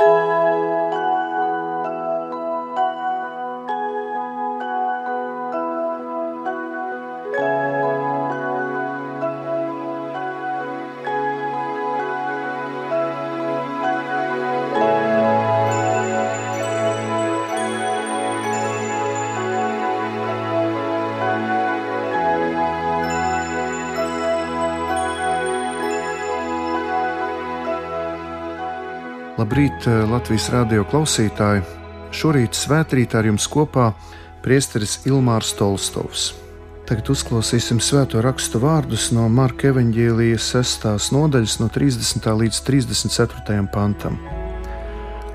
Bye. Labrīt, eh, Latvijas radio klausītāji! Šorīt svētkrītā ar jums kopā priesteris Ilmārs Tolstovs. Tagad uzklausīsim svēto rakstu vārdus no Marka evaņģēlijas 6. nodaļas, no 30. līdz 34. pantam.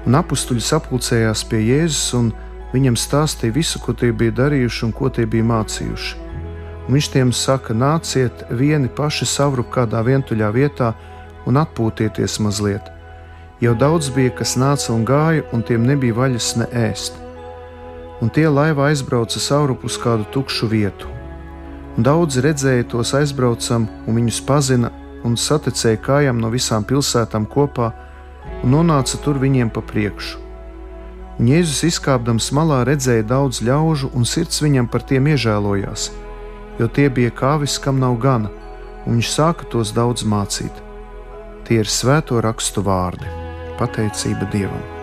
Un apstuļi sapulcējās pie Jēzus un viņam stāstīja visu, ko tie bija darījuši un ko tie bija mācījuši. Un viņš tiem saka, nāciet vieni paši savrup kādā vientuļā vietā un atpūtieties mazliet Jau daudz bija, kas nāca un gāja, un tiem nebija vaļas ne ēst. Un tie laivā aizbrauca saurup uz kādu tukšu vietu. Un daudzi redzēja tos aizbraucam, un viņus pazina un saticēja kājām no visām pilsētām kopā, un nonāca tur viņiem pa priekšu. Un Jēzus izkāpdams malā redzēja daudz ļaužu, un sirds viņam par tiem iežēlojās, jo tie bija kāvis, kam nav gana, un viņš sāka tos daudz mācīt. Tie ir svēto rakstu vārdi pateicība Dievam.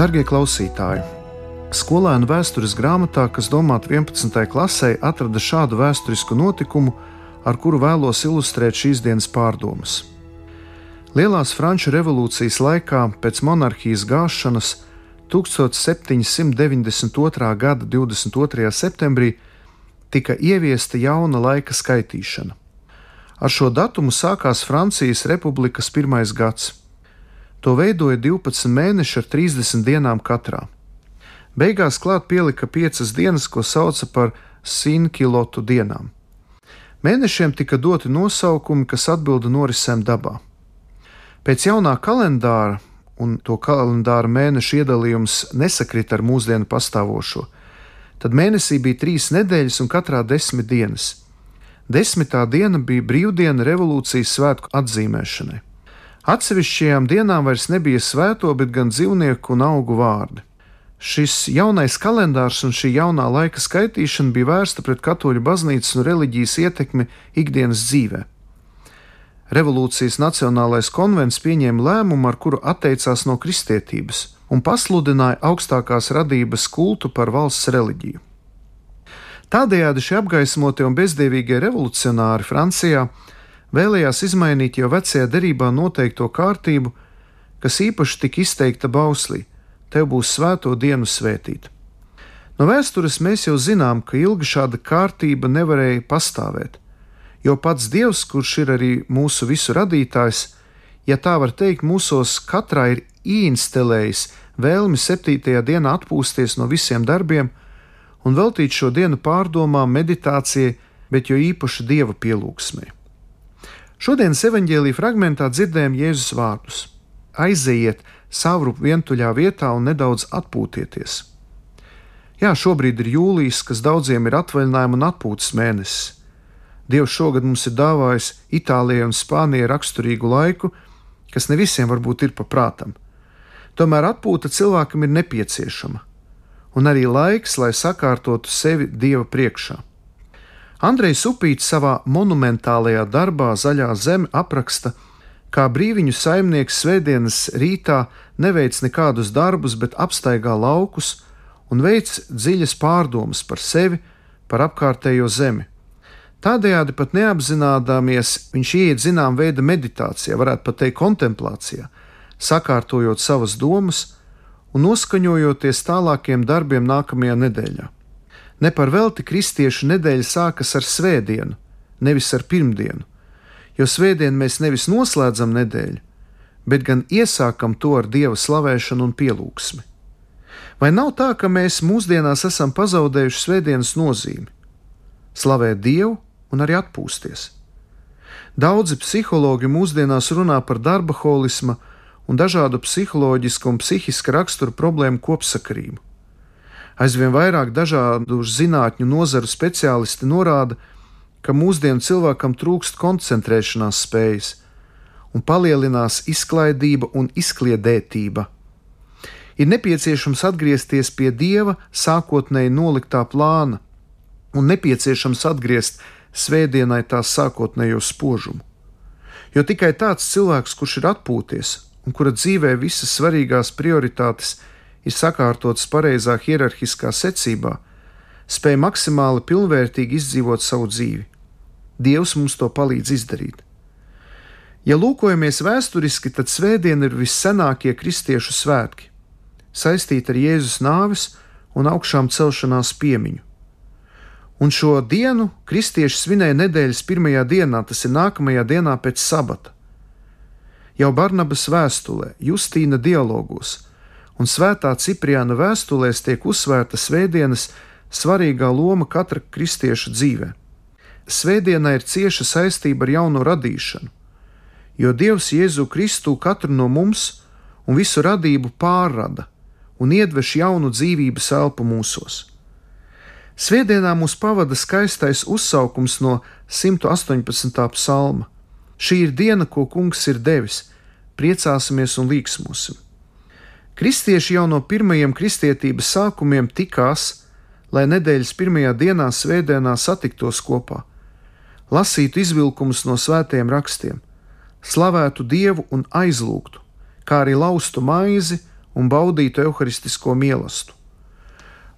Darbie klausītāji! Skolēnu vēstures grāmatā, kas domāta 11. klasē, atrada šādu vēsturisku notikumu, ar kuru vēlos ilustrēt šīs dienas pārdomas. Lielās Franču revolūcijas laikā, pēc monarhijas gāšanas, 1792. gada 22. septembrī tika ieviesta jauna laika skaitīšana. Ar šo datumu sākās Francijas republikas pirmais gads. To veidoja 12 mēneši ar 30 dienām katrā. Beigās klāt pielika 5 dienas, ko sauca par sinkilotu dienām. Mēnešiem tika doti nosaukumi, kas atbilda norisēm dabā. Pēc jaunā kalendāra, un to kalendāra mēnešu iedalījums nesakrita ar mūsdienu pastāvošo, tad mēnesī bija trīs nedēļas un katrā desmit dienas. Desmitā diena bija brīvdiena revolūcijas svētku atzīmēšanai. Atsevišķajām dienām vairs nebija svēto, bet gan dzīvnieku un augu vārdi. Šis jaunais kalendārs un šī jaunā laika skaitīšana bija vērsta pret katoļu baznīcas un reliģijas ietekmi ikdienas dzīvē. Revolūcijas Nacionālais konvents pieņēma lēmumu, ar kuru atteicās no kristietības un pasludināja augstākās radības kultu par valsts reliģiju. Tādējādi šie apgaismotie un bezdievīgie revolucionāri Francijā vēlējās izmainīt jau vecajā derībā noteikto kārtību, kas īpaši tika izteikta bauslī: Tev būs svēto dienu svētīt. No vēstures mēs jau zinām, ka ilgi šāda kārtība nevarēja pastāvēt, jo pats Dievs, kurš ir arī mūsu visu radītājs, ja tā var teikt, mūsos katrā ir ieinstalējis vēlmi septītajā dienā atpūsties no visiem darbiem un veltīt šo dienu pārdomām, meditācijai, bet jo īpaši dieva pielūgsmai. Šodienas evanģēlīja fragmentā dzirdējām Jēzus vārdus: Aizejiet savru vientuļā vietā un nedaudz atpūtieties. Jā, šobrīd ir jūlijas, kas daudziem ir atvaļinājuma un atpūtas mēnesis. Dievs šogad mums ir dāvājis Itālijai un Spānijai raksturīgu laiku, kas ne visiem varbūt ir paprātam. Tomēr atpūta cilvēkam ir nepieciešama, un arī laiks, lai sakārtotu sevi Dieva priekšā. Andrejs Upīts savā monumentālajā darbā Zaļā zeme apraksta, kā brīviņu saimnieks svētdienas rītā neveic nekādus darbus, bet apstaigā laukus un veic dziļas pārdomas par sevi, par apkārtējo zemi. Tādējādi pat neapzināmies, viņš ieiet zinām veida meditācijā, varētu pat teikt kontemplācijā, sakārtojot savas domas un noskaņojoties tālākiem darbiem nākamajā nedēļā. Ne par velti kristiešu nedēļa sākas ar svētdienu, nevis ar pirmdienu, jo svētdien mēs nevis noslēdzam nedēļu, bet gan iesākam to ar dieva slavēšanu un pielūgsmi. Vai nav tā, ka mēs mūsdienās esam pazaudējuši svētdienas nozīmi? Slavēt Dievu un arī atpūsties. Daudzi psihologi mūsdienās runā par darba holismu un dažādu psiholoģisku un psihiska rakstura problēmu kopsakarību. Aizvien vairāk dažādu zinātņu nozaru speciālisti norāda, ka mūsdienu cilvēkam trūkst koncentrēšanās spējas un palielinās izklaidība un izkliedētība. Ir nepieciešams atgriezties pie dieva sākotnēji noliktā plāna, un nepieciešams atgriezt svētdienai tās sākotnējo spožumu. Jo tikai tāds cilvēks, kurš ir atpūties un kura dzīvē visas svarīgās prioritātes ir sakārtotas pareizā hierarhiskā secībā, spēj maksimāli pilnvērtīgi izdzīvot savu dzīvi. Dievs mums to palīdz izdarīt. Ja lūkojamies vēsturiski, tad svētdiena ir vissenākie kristiešu svētki, saistīti ar Jēzus nāves un augšām celšanās piemiņu. Un šo dienu kristieši svinēja nedēļas pirmajā dienā, tas ir nākamajā dienā pēc sabata. Jau Barnabas vēstulē, Justīna dialogos un Svētā Cipriāna vēstulēs tiek uzsvērta svētdienas svarīgā loma katra kristieša dzīvē. Svētdienā ir cieša saistība ar jauno radīšanu, jo Dievs Jēzu Kristu katru no mums un visu radību pārrada un iedveš jaunu dzīvības elpu mūsos. Svētdienā mūs pavada skaistais uzsaukums no 118. psalma. Šī ir diena, ko kungs ir devis, priecāsimies un līksmosim. Kristieši jau no pirmajiem kristietības sākumiem tikās, lai nedēļas pirmajā dienā svētdienā satiktos kopā, lasītu izvilkumus no svētiem rakstiem, slavētu Dievu un aizlūgtu, kā arī laustu maizi un baudītu evaharistisko mīlestību.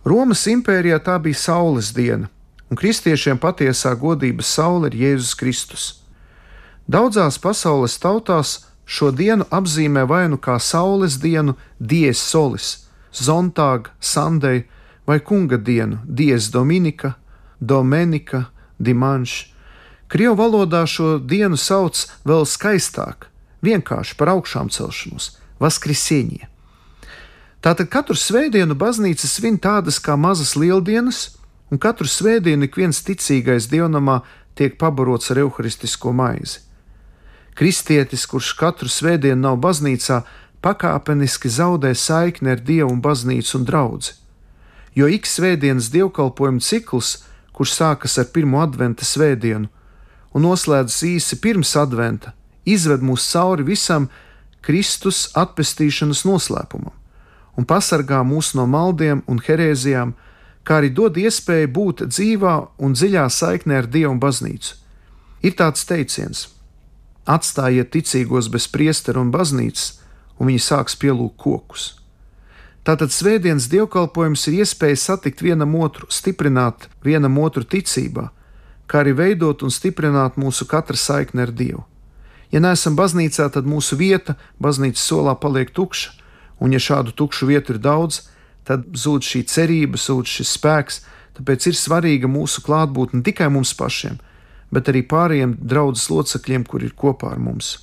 Romas impērijā tā bija saules diena, un kristiešiem patiesā godības saule ir Jēzus Kristus. Daudzās pasaules tautās šo dienu apzīmē vai nu kā saules dienu, dies solis, zontāga, sandei vai kunga dienu, dies dominika, domenika, dimanš. Krievu valodā šo dienu sauc vēl skaistāk, vienkārši par augšām celšanos, vaskrisieņie. Tātad katru svētdienu baznīca svin tādas kā mazas lieldienas, un katru svētdienu ik viens ticīgais dievnamā tiek pabarots ar evaharistisko maizi. Kristietis, kurš katru svētdienu nav baznīcā, pakāpeniski zaudē saikni ar Dievu un baznīcu un draugu. Jo ik svētdienas dievkalpojuma cikls, kurš sākas ar pirmo adventa svētdienu un noslēdzas īsi pirms adventa, izved mūs cauri visam Kristus atpestīšanas noslēpumam un pasargā mūs no maldiem un herēzijām, kā arī dod iespēju būt dzīvā un dziļā saiknē ar Dievu un baznīcu. Ir tāds teiciens: Atstājiet ticīgos bez priestera un baznīcas, un viņi sāks pielūgt kokus. Tātad svētdienas dievkalpojums ir iespēja satikt vienam otru, stiprināt vienam otru ticībā, kā arī veidot un stiprināt mūsu katra saikni ar Dievu. Ja neesam baznīcā, tad mūsu vieta baznīcas solā paliek tukša, un ja šādu tukšu vietu ir daudz, tad zūd šī cerība, zūd šis spēks, tāpēc ir svarīga mūsu klātbūtne ne tikai mums pašiem, bet arī pārējiem draudzes locekļiem, kur ir kopā ar mums.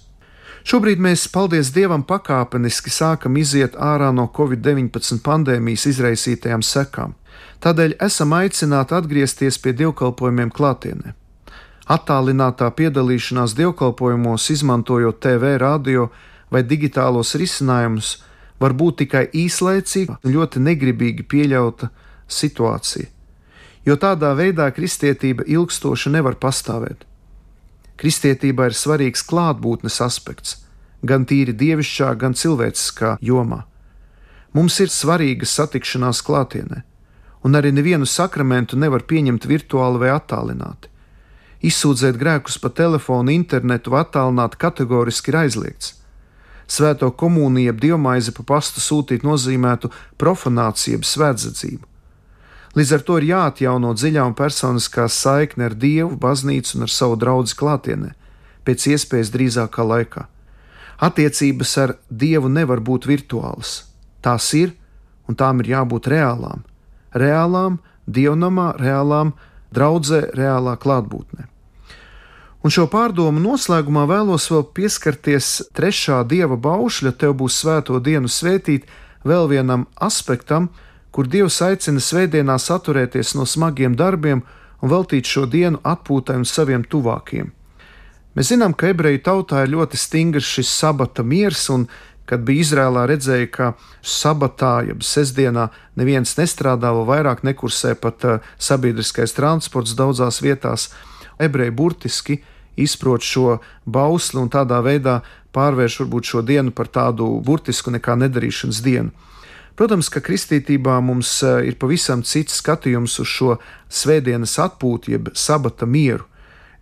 Šobrīd mēs, paldies Dievam, pakāpeniski sākam iziet ārā no Covid-19 pandēmijas izraisītajām sekām. Tādēļ esam aicināti atgriezties pie dievkalpojumiem klātienē. Attālinātā piedalīšanās dievkalpojumos, izmantojot TV, radio vai digitālos risinājumus, var būt tikai īslaicīga un ļoti negribīgi pieļauta situācija jo tādā veidā kristietība ilgstoši nevar pastāvēt. Kristietībā ir svarīgs klātbūtnes aspekts, gan tīri dievišķā, gan cilvēciskā jomā. Mums ir svarīga satikšanās klātienē, un arī nevienu sakramentu nevar pieņemt virtuāli vai attālināti. Izsūdzēt grēkus pa telefonu, internetu vai attālināt kategoriski ir aizliegts. Svēto komuniju, jeb dievmaizi pa pastu sūtīt nozīmētu profanāciju, jeb svētdzību. Līdz ar to ir jāatjauno dziļā un personiskā saikne ar Dievu, baznīcu un ar savu draugu klātienē, pēc iespējas drīzākā laikā. Attiecības ar Dievu nevar būt virtuālas. Tās ir un tām ir jābūt reālām. Reālām, dievnamā, reālām, draudzē, reālā klātbūtnē. Un šo pārdomu noslēgumā vēlos vēl pieskarties trešā dieva baušļa, tev būs svēto dienu svētīt, vēl vienam aspektam, kur Dievs aicina svētdienās atturēties no smagiem darbiem un veltīt šo dienu atpūtai un saviem tuvākiem. Mēs zinām, ka ebreju tautā ir ļoti stingrs šis sabata miers, un kad bija Izrēlā redzēja, ka sabatā, jeb sestdienā, neviens nestrādā, vēl vairāk nekursē pat uh, sabiedriskais transports daudzās vietās, ebreji burtiski izprot šo bausli un tādā veidā pārvērš varbūt šo dienu par tādu burtisku nekā nedarīšanas dienu. Protams, ka kristītībā mums eh, ir pavisam cits skatījums uz šo svētdienas atpūtu, jeb sabata mieru.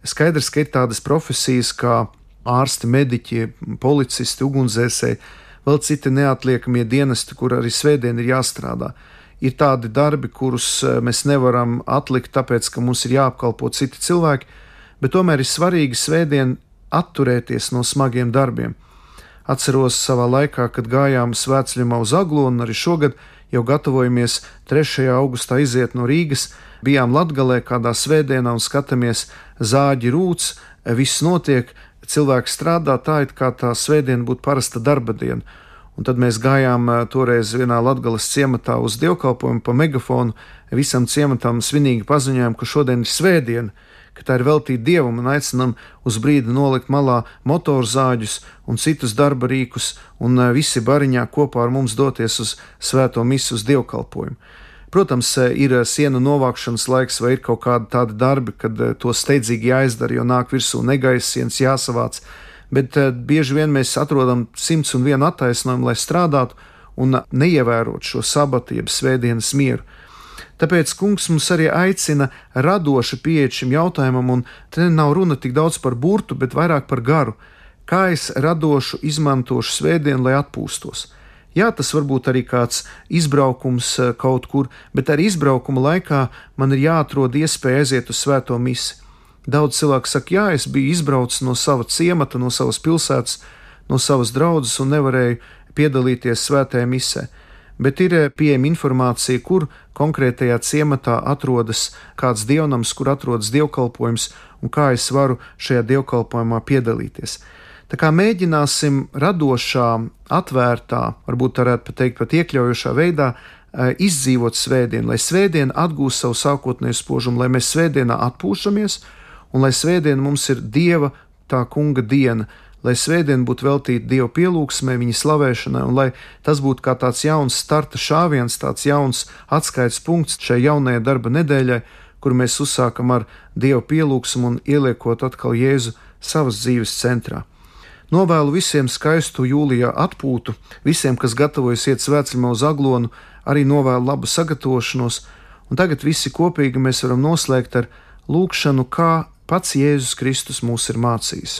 Skaidrs, ka ir tādas profesijas kā ārsti, mediķi, policisti, ugunsdzēsēji, vēl citi neatliekamie dienesti, kur arī svētdien ir jāstrādā. Ir tādi darbi, kurus eh, mēs nevaram atlikt, tāpēc, ka mums ir jāapkalpo citi cilvēki, bet tomēr ir svarīgi svētdien atturēties no smagiem darbiem. Atceros savā laikā, kad gājām svētceļā uz Aglonu, arī šogad jau gatavojamies 3. augustā iziet no Rīgas. Bijām Latvijā kādā svētdienā un skatāmies zāģi rūts, viss notiek, cilvēks strādā tā, it kā tā svētdiena būtu parasta darba diena. Un tad mēs gājām eh, toreiz vienā Latvijas ciematā uz dievkalpojumu pa megafonu. Visam ciematam svinīgi paziņojām, ka šodien ir svētdiena ka tā ir veltīta dievam un aicinam uz brīdi nolikt malā motorzāģus un citus darba rīkus, un eh, visi bariņā kopā ar mums doties uz svēto misu uz dievkalpojumu. Protams, eh, ir eh, sienu novākšanas laiks, vai ir kaut kādi tādi darbi, kad to steidzīgi jāizdara, jo nāk virsū negaisa sienas jāsavāc, bet bieži vien mēs atrodam simts un vienu attaisnojumu, lai strādātu un neievērot šo sabatu, jeb svētdienas mieru. Tāpēc kungs mums arī aicina radoši pieeja šim jautājumam, un te nav runa tik daudz par burtu, bet vairāk par garu. Kā es radošu izmantošu svētdienu, lai atpūstos? Jā, tas var būt arī kāds izbraukums eh, kaut kur, bet arī izbraukuma laikā man ir jāatrod iespēja aiziet uz svēto misiju. Daudz cilvēku saka, jā, es biju izbraucis no sava ciemata, no savas pilsētas, no savas draudzes un nevarēju piedalīties svētajā misē bet ir eh, pieejama informācija, kur konkrētajā ciematā atrodas kāds dievnams, kur atrodas dievkalpojums un kā es varu šajā dievkalpojumā piedalīties. Tā kā mēģināsim radošā, atvērtā, varbūt varētu teikt, pat iekļaujošā veidā eh, izdzīvot svētdienu, lai svētdiena atgūst savu sākotnēju spožumu, lai mēs svētdienā atpūšamies un lai svētdiena mums ir Dieva tā kunga diena, lai svētdiena būtu veltīta Dieva pielūgsmē, viņa slavēšanai, un lai tas būtu kā tāds jauns starta šāviens, tāds jauns atskaites punkts šai jaunajai darba nedēļai, kur mēs uzsākam ar Dieva pielūgsmu un ieliekot atkal Jēzu savas dzīves centrā. Novēlu visiem skaistu jūlijā atpūtu, visiem, kas gatavojas iet svētceļā uz aglonu, arī novēlu labu sagatavošanos, un tagad visi kopīgi mēs varam noslēgt ar lūkšanu, kā pats Jēzus Kristus mūs ir mācījis.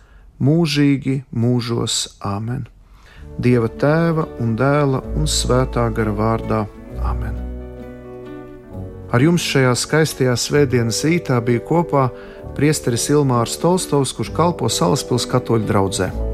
mūžīgi mūžos Āmen. Dieva tēva un dēla un svētā gara vārdā Āmen. Ar jums šajā skaistajā svētdienas rītā bija kopā priesteris Ilmārs Tolstovs, kurš kalpo Salaspils katoļu draugzē.